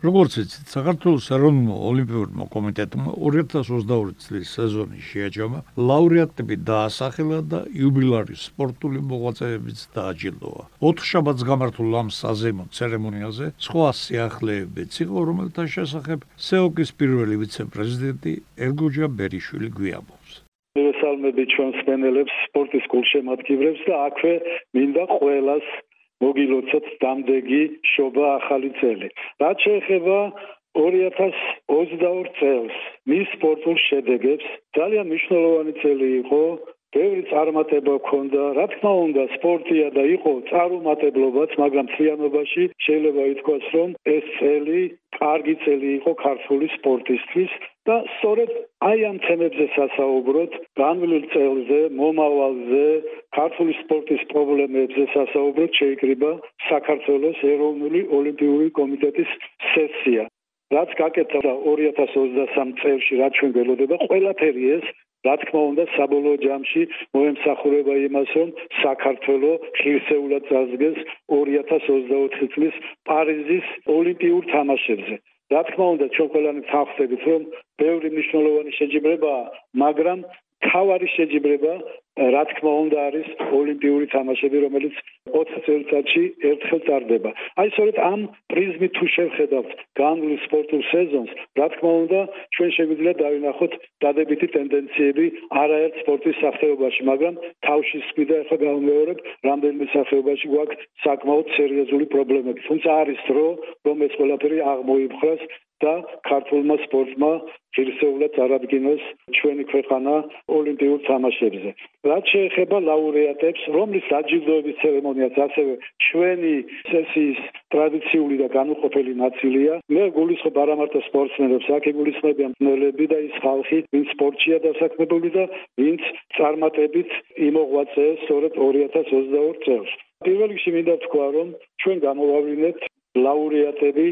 როგორც იცით, საქართველოს ეროვნულ ოლიმპიურმა კომიტეტმა 2022 წლის სეზონის შეაჯამა ლაურეატები დაასახელა და იუბილარის სპორტული მოღვაწეებიც დააჯილდოა. ოთხშაბათს გამართულ ამ საზეიმო ცერემონიაზე სხვა სიახლეებიც იყო, რომელთა შესახებ სეოკის პირველი ვიცე-პრეზიდენტი ერგოჯა ბერიშვილი გვიამბობს. მოგესალმებით ჩვენ სპენელებს სპორტის გულშემატკივრებს და აქვე მინდა ყველას მოგილოცოთ დამდეგი შობა ახალი წელი. რაც შეეხება 2022 წელს მის სპორტულ შედეგებს ძალიან მნიშვნელოვანი წელი იყო ბევრი წარმატება ჰქონდა, რა თქმა უნდა, სპორტია და იყო წარუმატებლობაც, მაგრამ თლიანობაში შეიძლება ითქვას, რომ ეს წელი კარგი წელი იყო ქართული სპორტისთვის და სწორედ აი ამ თემებზე სასაუბროთ, განვლილ წელზე, მომავალზე, ქართული სპორტის პრობლემებზე სასაუბროთ შეიკრიბა საქართველოს ეროვნული ოლიმპიური კომიტეტის სესია. რაც გაკეთდა 2023 წელს, რაც ჩვენ ველოდება, ყველაფერი ეს რა თქმა უნდა საბოლოო ჯამში მოემსახურება იმას რომ საქართველოს ხილსეულად წარსდგეს 2024 წლის პარიზის ოლიმპიურ თამაშებზე რა თქმა უნდა ჩვენ ყველანი თანხმდებით რომ ბევრი მნიშვნელოვანი შეჯიბრებაა მაგრამ თავარი შეჯიბრება რა თქმა უნდა არის ოლიმპიური თამაშები რომელიც 4 წელიწადში ერთხელ ტარდება. აი სწორედ ამ პრიზმით თუ შევხედავთ განვლილ სპორტულ სეზონს, რა თქმა უნდა ჩვენ შეგვიძლია დავინახოთ დადებითი ტენდენციები არაერთ სპორტის სახეობაში, მაგრამ თავში სკვიდა ახლა გავმეორებ, რამდენიმე სახეობაში გვაქვს საკმაოდ სერიოზული პრობლემები. თუმცა არის დრო, რომ ეს ყველაფერი აღმოიფხვრას და ქართულმა სპორტმა ღირსეულად წარადგინოს ჩვენი ქვეყანა ოლიმპიურ თამაშებზე. რაც შეეხება ლაურეატებს, რომლის დაჯილდოების ცერემონიაც ასევე ჩვენი სესიის ტრადიციული და განუყოფელი ნაწილია. მე გულისხმობ არამარტო სპორტსმენებს, აქ გულისხმობ მნელები და ის ხალხი, ვინც სპორტშია დასაქმებული და ვინც წარმატებით იმოღვაწეს სწორედ 2022 წელს. პირველ რიგში მინდა თქვა, რომ ჩვენ გამოვავლინეთ ლაურეატები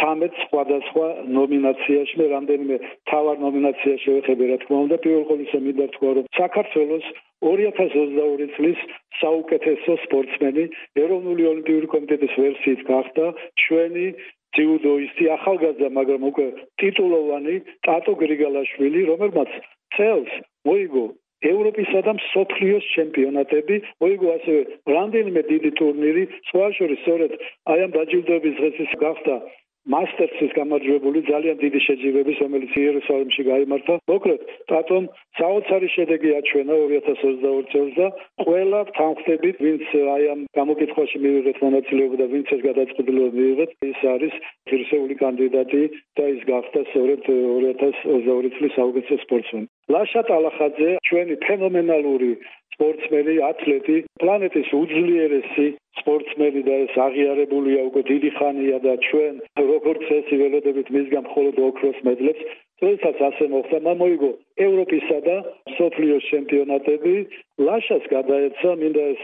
13 სხვადასხვა ნომინაციაში მე რამდენიმე თავარ ნომინაციაში შევეხები რა თქმა უნდა პირველ ყოვლისა მინდა თქვა რომ საქართველოს 2022 წლის საუკეთესო სპორტსმენი ეროვნული ოლიმპიური კომიტეტის ვერსიით გახდა ჩვენი ძიუდოისტი ახალგაზრდა მაგრამ უკვე ტიტულოვანი ტატო გრიგალაშვილი რომელმაც წელს მოიგო ევროპისა და მსოფლიოს ჩემპიონატები, მოიგო ასევე რამდენიმე დიდი ტურნირი, სხვა შორის სწორედ აი ამ დაჯილდოების დღეს ის გახდა მასტერსის გამარჯვებული ძალიან დიდი შეჯიბრების რომელიც იერუსალიმში გამართა. მოკლედ, ტატომ საოცარი შედეგი აჩვენა 2022 წელს და ყველა თანხმდებით, ვინც აი ამ გამოკითხვაში მიიღეთ მონაწილეობა და ვინც ეს გადაწყვეტილება მიიღეთ, ის არის ღირსეული კანდიდატი და ის გახდა სწორედ 2022 წლის საუკეთესო სპორტსმენი. ლაშა ტალახაძე ჩვენი ფენომენალური სპორტსმენი, ათლეტი, პლანეტის უძლიერესი სპორტსმენი და ეს აღიარებულია უკვე დიდი ხანია და ჩვენ როგორც წესი ველოდებით მისგან მხოლოდ ოქროს მედლებს თუმცა ასე მოხდა. მოიგო ევროპისა და სოფლიოს ჩემპიონატები. ლაშას გადაეცა მინდა ეს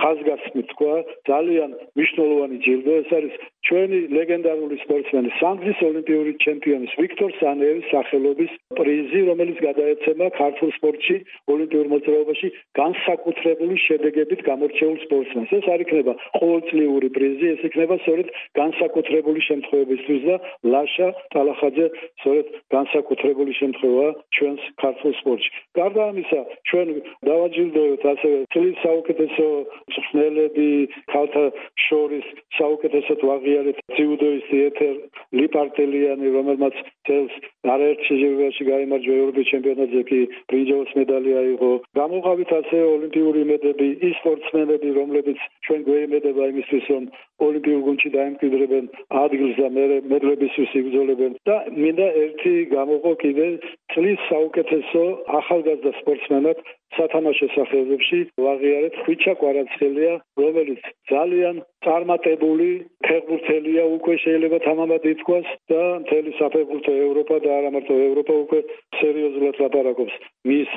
ხაზგასმით თქვა ძალიან მნიშვნელოვანი ჯილდო. ეს არის ჩვენი ლეგენდარული სპორტსმენი სანგლის ოლიმპიური ჩემპიონის ვიქტორ სანევის სახელობის პრიზი რომელიც გადაეცემა ქართულ სპორტში ოლიმპიურ მოძრაობაში განსაკუთრებული შედეგებით გამორჩეულ სპორტსმენს. ეს არ იქნება ყოველწლიური პრიზი ეს იქნება სწორედ განსაკუთრებული შემთხვევებისთვის და ლაშა ტალახაძე სწორედ განსაკუთრებული შემთხვევაა ჩვენს ქართულ სპორტში. გარდა ამისა ჩვენ დავაჯილდოვეთ ასევე წლის საუკეთესო ხსნელები ქალთა შორის საუკეთესოდ ერთი არის ძიუდოისტი ეთერ ლიპარტელიანი, რომელმაც წელს არაერთში ჟირვაში გაიმარჯვა ევროპის ჩემპიონატზე კი ბრინჯაოს მედალი აიღო. გამოყავით ასე ოლიმპიური იმედები, ის სპორტსმენები, რომლებიც ჩვენ გვეიმედება იმისთვის, რომ ოლიმპიურ გუნდში დაემკვიდრებენ ადგილს და მერე მედლებისთვის იბრძოლებენ და მინდა ერთი გამოყო კიდე წლის საუკეთესო ახალგაზრდა სპორტსმენად სათამაშო სახეობებში ვაღიარეთ ხვიჩა კვარაცხელია, რომელიც ძალიან წარმატებული ფეხბურთელია, უკვე შეიძლება თამამად ითქვას და მთელი საფეხბურთო ევროპა და არა მარტო ევროპა უკვე სერიოზულად ლაპარაკობს. მის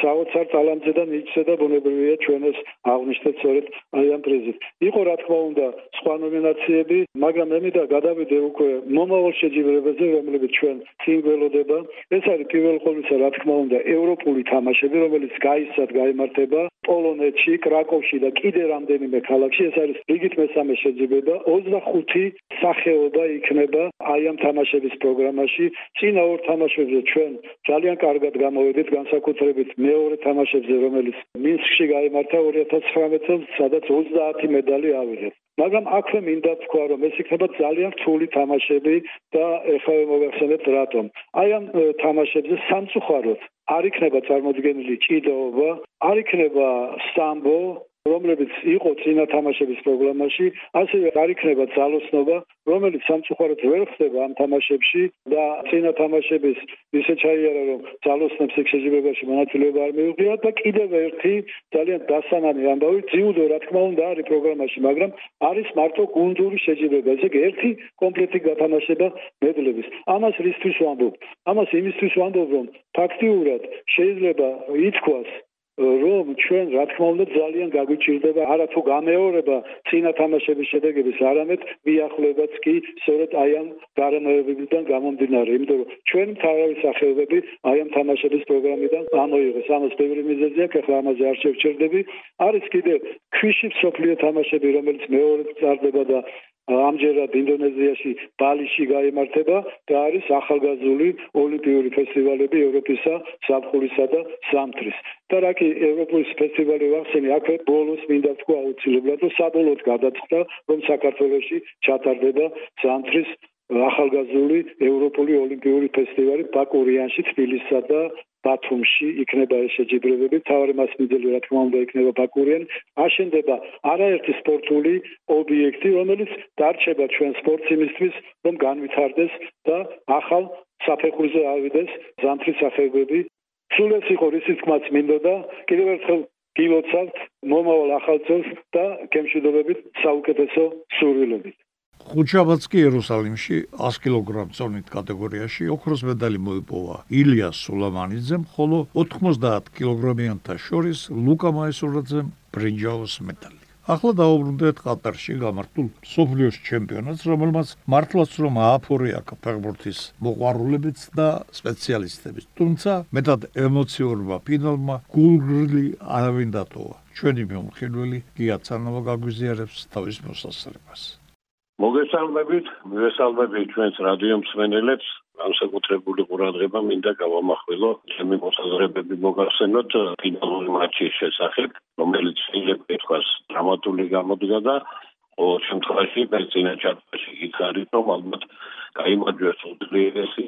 საოცარ ტალანტზე და ნიჭზე და ბუნებრივია ჩვენს აღნიშნეთ სწორედ აი ამ პრიზით. იყო რა თქმა უნდა სხვა ნომინაციები, მაგრამ მე მინდა გადავიდე უკვე მომავალ შეჯიბრებაზე, რომლებიც ჩვენ წინ გველოდება. ეს არის პირველ ყოვლისა რა თქმა უნდა ევროპული თამაშები, რომელიც გაისად გამართება პოლონეთში, კრაკოვში და კიდე რამდენიმე ქალაქში, ეს არის რიგით მესამე შეძლებება, 25 სახეობა იქნება აი ამ თამაშების პროგრამაში. წინა ორ თამაშებზე ჩვენ ძალიან კარგად გამოვედით, განსაკუთრებით მეორე თამაშებზე, რომელიც მინსკში გაიმართა 2019 წელს, სადაც 30 მედალი ავიღეთ. მაგრამ აქვე მინდა ვთქვა, რომ ეს იქნება ძალიან რთული თამაშები და ეხლა მოგახსენებთ რატომ. აი ამ თამაშებზე სამწუხაროდ არ იქნება წარმოქმნილი ჭიდაობა, არ იქნება სამბო, რომლებიც იყო წინა თამაშების პროგრამაში, ასევე არ იქნება ძალოსნობა, რომელიც სამწუხაროდ ვერ ხდება ამ თამაშებში და წინა თამაშების ისე ჩაიარა, რომ ძალოსნებს იქ შეჯიბრებაში მონაწილეობა არ მიუღია და კიდევ ერთი ძალიან დასანანი ამბავი, ძიუდო რა თქმა უნდა არის პროგრამაში, მაგრამ არის მარტო გუნდური შეჯიბრება, ესე იგი ერთი კომპლექტი გათამაშება მედლების. ამას რისთვის ვამბობ? ამას იმისთვის ვამბობ, რომ ფაქტიურად შეიძლება ითქვას რომ ჩვენ რა თქმა უნდა ძალიან გაგვიჭირდება არა თუ გამეორება წინა თამაშების შედეგების არამედ მიახლებაც კი სწორედ აი ამ გარემოებებიდან გამომდინარე. იმიტომ რომ ჩვენ თავის სახეობები აი ამ თამაშების პროგრამიდან ამოიღეს. ამას ბევრი მიზეზი აქვს ახლა ამაზე არ შევჩერდები არის კიდე ქვიშის სოფლიო თამაშები რომელიც მეორე წარდება და ამჯერად ინდონეზიაში ბალიში გამართება და არის ახალგაზრდული ოლიმპიური ფესტივალები ევროპისა, საფხულისა და სამთრის. და რაკი ევროპის ფესტივალი ვახსენე, აქვე ბოლოს მინდა თქვა აუცილებლად, რომ საბოლოოდ გადაწყდა, რომ საქართველოში ჩატარდება სამთრის ახალგაზრდული ევროპული ოლიმპიური ფესტივალი ბაკურიანში, თბილისსა და ბათუმში იქნება ეს შეჯიბრებები, თავარი მასმედელი რა თქმა უნდა იქნება ბაკურიანი, აშენდება არაერთი სპორტული ობიექტი, რომელიც დარჩება ჩვენ სპორტს იმისთვის, რომ განვითარდეს და ახალ საფეხურზე ავიდეს ზამთრის სახეობები. სულ ეს იყო რისი თქმაც მინდოდა, კიდევ ერთხელ გილოცავთ მომავალ ახალ წელს და გემშვიდობებით საუკეთესო სურვილებით. ხუჯაბაც კი იერუსალიმში 100 კილოგრამ წონით კატეგorიაში ოქროს მედალი მოიპოვა ილია სულამანიძემ, ხოლო 90 კილოგრამიანთა შორის ლუკა მაისურაძემ ბრინჯაოს მედალი. ახლა დაუბრუნდეთ ყატარში გამართულ სოფლიოს ჩემპიონატს, რომელმაც მართლაც რომ ააფორია ფეხბურთის მოყვარულებიც და სპეციალისტებიც. თუმცა მეტად ემოციურმა ფინალმა გულგრილი არავინ დატოვა. ჩვენი მომხილველი გია ცანოვა გაგვიზიარებს თავის მოსასწრებას. მოგესალმებით, მოგესალმებით ჩვენს რადიო მსმენელებს. განსაკუთრებული ყურადღება მინდა გავამახვილო ჩემი მოსაზრებები მოგახსენოთ ფინალური მატჩის შესახებ, რომელიც შეიძლება ითქვას დრამატული გამოდგა და ყოველ შემთხვევაში ბერძინა ჩარტაში იხარით, რომ ალბათ გაიმარჯვეს უძლიერესი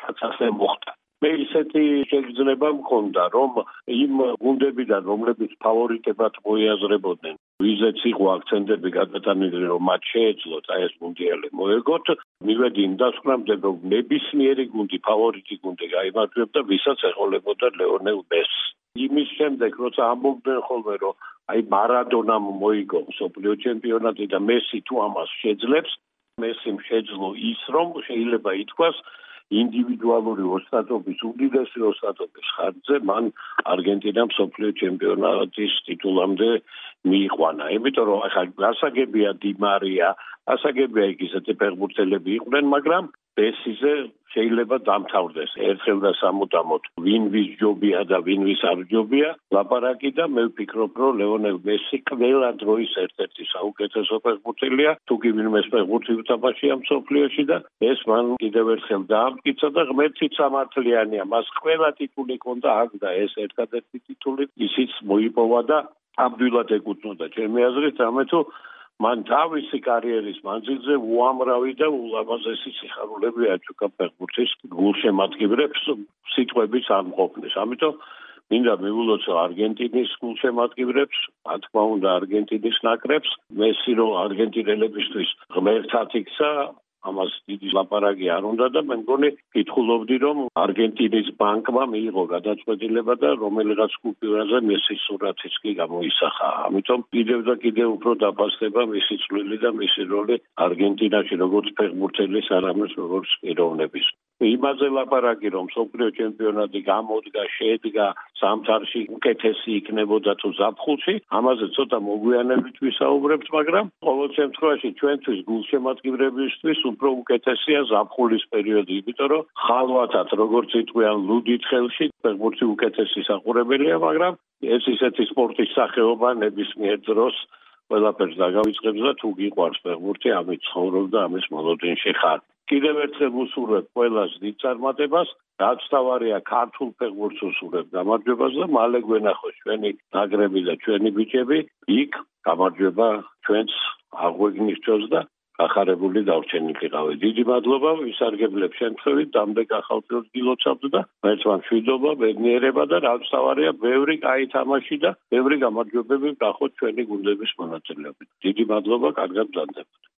პროცესი მოხდა. მე ისეთი შეგრძნება მქონდა, რომ იმ გუნდებიდან, რომლებიც ფავორიტებად მოიაზრებოდნენ, ვიზეც იყო აქცენტები გადატანილი, რომ მათ შეეძლოთ აი ეს მუნდიალი მოეგოთ, მივედი იმ დასკვნამდე, რომ ნებისმიერი გუნდი, ფავორიტი გუნდი გაიმარჯვებდა, ვისაც ეყოლებოდა ლეონელ მესი. იმის შემდეგ, როცა ამბობდნენ ხოლმე, რომ აი მარადონამ მოიგო სოფლიო ჩემპიონატი და მესი თუ ამას შეძლებს, მესიმ შეძლო ის, რომ შეიძლება ითქვას, ინდივიდუალური ოსტატობის უდიდესი ოსტატობის ხარჯზე მან არგენტინამ სოფლიო ჩემპიონატის ტიტულამდე მიიყვანა. იმიტომ რომ ახლა გასაგებია დი მარია, ასაგებია იქ ისეთი ფეხბურთელები იყვნენ, მაგრამ ბესიზე შეიძლება დამთავრდეს. ერთხელ და სამუდამოდ ვინ ვის ჯობია და ვინ ვის არ ჯობია ლაპარაკი და მე ვფიქრობ რომ ლეონელ მესი ყველა დროის ერთ-ერთი საუკეთესო ფეხბურთელია. თუ კი ვინმე ფეხბურთი უთამაშია მსოფლიოში და ეს მან კიდევ ერთხელ დაამტკიცა და ღმერთი სამართლიანია. მას ყველა ტიტული ჰქონდა აქ და ეს ერთადერთი ტიტული ისიც მოიპოვა და ამდვილად ეკუთვნოდა. ჩემი აზრით ამე თუ მან თავისი კარიერის მანძილზე უამრავი და ულამაზესი სიხარულები აჩუქა ფეხბურთის გულშემატკივრებს სიტყვების არ მყოფნის. ამიტომ მინდა მივულოცო არგენტინის გულშემატკივრებს, რა თქმა უნდა არგენტინის ნაკრებს, მესი რომ არგენტინელებისთვის ღმერთად იქცა, ამას დიდი ლაპარაკი არ უნდა და მე მგონი კითხულობდი რომ არგენტინის ბანკმა მიიღო გადაწყვეტილება და რომელიღაც კუპიურაზე მისი სურათიც კი გამოისახა. ამიტომ კიდევ და კიდევ უფრო დაფასდება მისი წვლილი და მისი როლი არგენტინაში როგორც ფეხბურთელის, არამედ როგორც პიროვნების. იმაზე ლაპარაკი რომ სოფლიო ჩემპიონატი გამოდგა, შედგა სამთარში უკეთესი იქნებოდა თუ ზაფხულში, ამაზე ცოტა მოგვიანებით ვისაუბრებთ, მაგრამ ყოველ შემთხვევაში ჩვენთვის გულშემატკივრებისთვის უფრო უკეთესია ზაფხულის პერიოდი, იმიტომ რომ ხალვათად როგორც იტყვიან ლუდით ხელში, ფეხბურთი უკეთესი საყურებელია, მაგრამ ეს ისეთი სპორტის სახეობა ნებისმიერ დროს ყველაფერს დაგავიწყებს და თუ გიყვარს ფეხბურთი, ამით ცხოვრობ და ამის მოლოდინში ხარ. კიდევ ერთხელ უსურვებ ყველას დიდ წარმატებას, რაც თავარია ქართულ ფეხბურთს უსურვებ გამარჯვებას და მალე გვენახოს ჩვენი ნაგრები და ჩვენი ბიჭები იქ გამარჯვება ჩვენს აღვეგნიშნოს და ახარებული დავრჩენილიყავი. დიდი მადლობა ვისარგებლებ შემთხვევით დამდეგ ახალწელს გილოცავთ და ერთმა მშვიდობა, ბედნიერება და რაც თავარია ბევრი კაი თამაში და ბევრი გამარჯვებები გახოთ ჩვენი გუნდების მონაწილეობით. დიდი მადლობა, კარგად ბრძანდებოდ.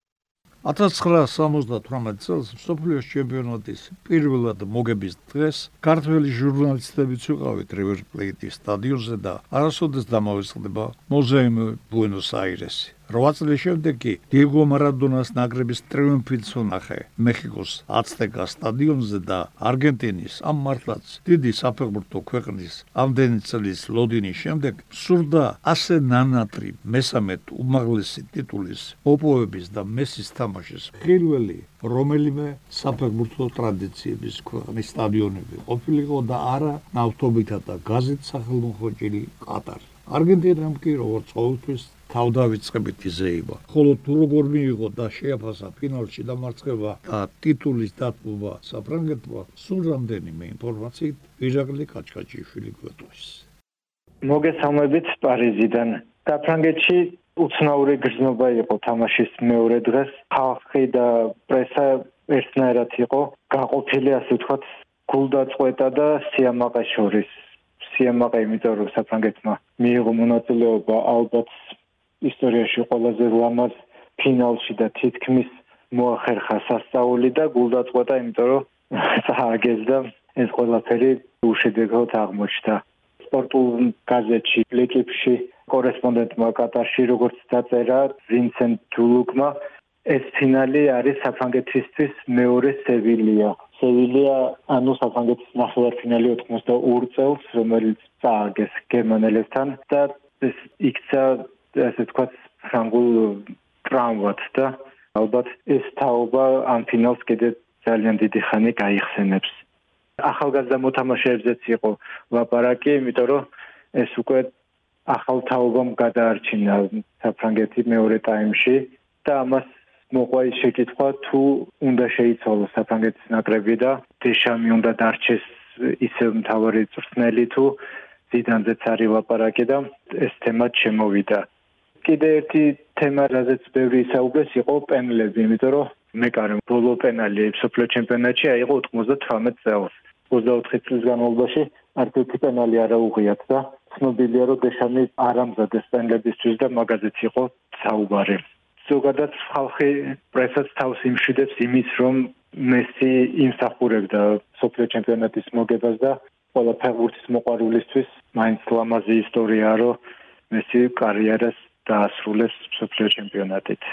1978 წელს სოფლიოს ჩემპიონატის პირველად მოგების დღეს ქართველი ჟურნალისტებიც ვიყავით რივერ პლეიტის სტადიონზე და არასოდეს დამავიწყდება მუზეუმი ბუენოს-აირესი. 8 წლის შემდეგ კი დიეგო მარადონას ნაკრების ტრიუმფიც უნახე მეხიკოს აცტეკა სტადიონზე და არგენტინის ამ მართლაც დიდი საფეხბურთო ქვეყნის ამდენი წლის ლოდინის შემდეგ სურდა ასე ნანატრი მესამედ უმაღლესი ტიტულის ოპოების და მესის თამაშის პირველი რომელიმე საფეხბურთო ტრადიციების ქვეყნის სტადიონები ყოფილიყო და არა ნავთობითა და გაზით სახელმოხვეჭილი ყატარი არგენტინამ კი როგორც ყოველთვის თავდავიწყებით იზეება. ხოლო თუ როგორ მიიღო და შეაფასა ფინალში დამარცხება და ტიტულის დათმობა საფრანგეთმა, სულ რამდენიმე ინფორმაციით ვიჟაკლი კაჭკაჭიშვილი გვეტყვის. მოგესალმებით პარიზიდან. საფრანგეთში უცნაური გრძნობა იყო თამაშის მეორე დღეს. ხალხი და პრესა ერთნაირად იყო გაყოფილი, ასე ვთქვათ, გულდაწყვეტა და სიამაყე შორის. სიამაყე იმიტომ რომ საფრანგეთმა მიიღო მონაწილეობა ალბათ ისტორიაში ყველაზე ლამაზ ფინალში და თითქმის მოახერხა სასწაული და გულდაწყვეტა, იმიტომ რომ სააგეზდა ეს ყველაფერი უშედეგოდ აღმოჩნდა. სპორტულ გაზეთში, ლეკიპში კორესპონდენტმა კატარში როგორც დაწერა ვინსენტ ჯულუკმა, ეს ფინალი არის საფრანგეთისთვის მეორე სევილია. სევილია ანუ საფრანგეთის ნახევარფინალი 82 წელს, რომელიც წააგეს გერმანელებთან და ეს იქცა ასე თქვა ფრანგულ ტრამვად და ალბათ ეს თაობა ამ ფინალს კიდე ძალიან დიდი ხანი გაიხსენებს. ახალგაზრდა მოთამაშეებზეც იყო ლაპარაკი, იმიტომ რომ ეს უკვე ახალ თაობამ გადაარჩინა საფრანგეთი მეორე ტაიმში და ამას მოყვა ის შეკითხვა თუ უნდა შეიცვალოს საფრანგეთის ნაკრები და დეშამი უნდა დარჩეს ისევ მთავარი წვრთნელი თუ ზიდანზეც არის ლაპარაკი და ეს თემა შემოვიდა. კიდე ერთი თემა, რაზეც ბევრი ისაუბრეს, იყო პენლები, იმიტომ რომ მეკარე ბოლო პენალი სოფლიო ჩემპიონატში აიღო 98 წელს. 24 წლის განმავლობაში არც პენალი არ აუღიათ და ცნობილია, რომ დეშანი არ ამზადეს პენლებისთვის და მაგაზეც იყო საუბარი. ზოგადად ხალხი პრესაც თავს იმშვიდებს იმის, რომ მესი იმსახურებდა სოფლიო ჩემპიონატის მოგებას და ყველა ფეხბურთის მოყვარულისთვის მაინც ლამაზი ისტორიაა, რომ მესი კარიერას დაასრულეს სოფლიო ჩემპიონატით.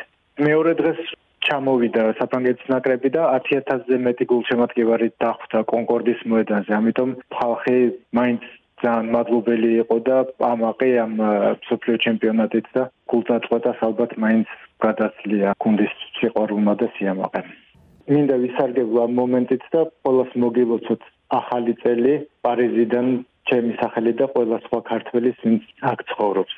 მეორე დღეს ჩამოვიდა საფრანგეთის ნაკრები და 10000-ზე მეტი გულშემატკივარი დახვდა კონკორდის მოედანზე. ამიტომ ხალხი მაინც ძალიან მადლობელი იყო და ამაყი ამ სოფლიო ჩემპიონატით და გულწრფელად ალბათ მაინც გადაცლია გუნდის სიყვარულმა და სიამაყემ. მინდა ვისარგებლო ამ მომენტით და ყოველს მოგილოცოთ ახალი წელი პარიზიდან ჩემი სახელი და ყველა სხვა ქართველის ვინც აქ ცხოვრობს.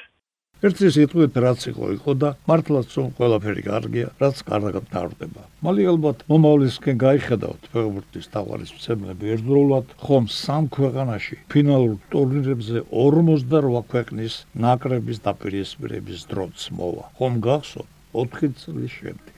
ერთი სიტყვით რაც იყო იყო და მართლაც რომ ყველაფერი კარგია რაც კარგად დაარდება. მალე ალბათ მომავლისკენ გაიხედავთ ფეხბურთის თაყვანის მცემლები ერთდროულად ხომ სამ ქვეყანაში ფინალურ ტურნირებზე 48 ქვეყნის ნაკრების დაპირისპირების დროც მოვა. ხომ გახსოვთ 4 წლის შემდეგ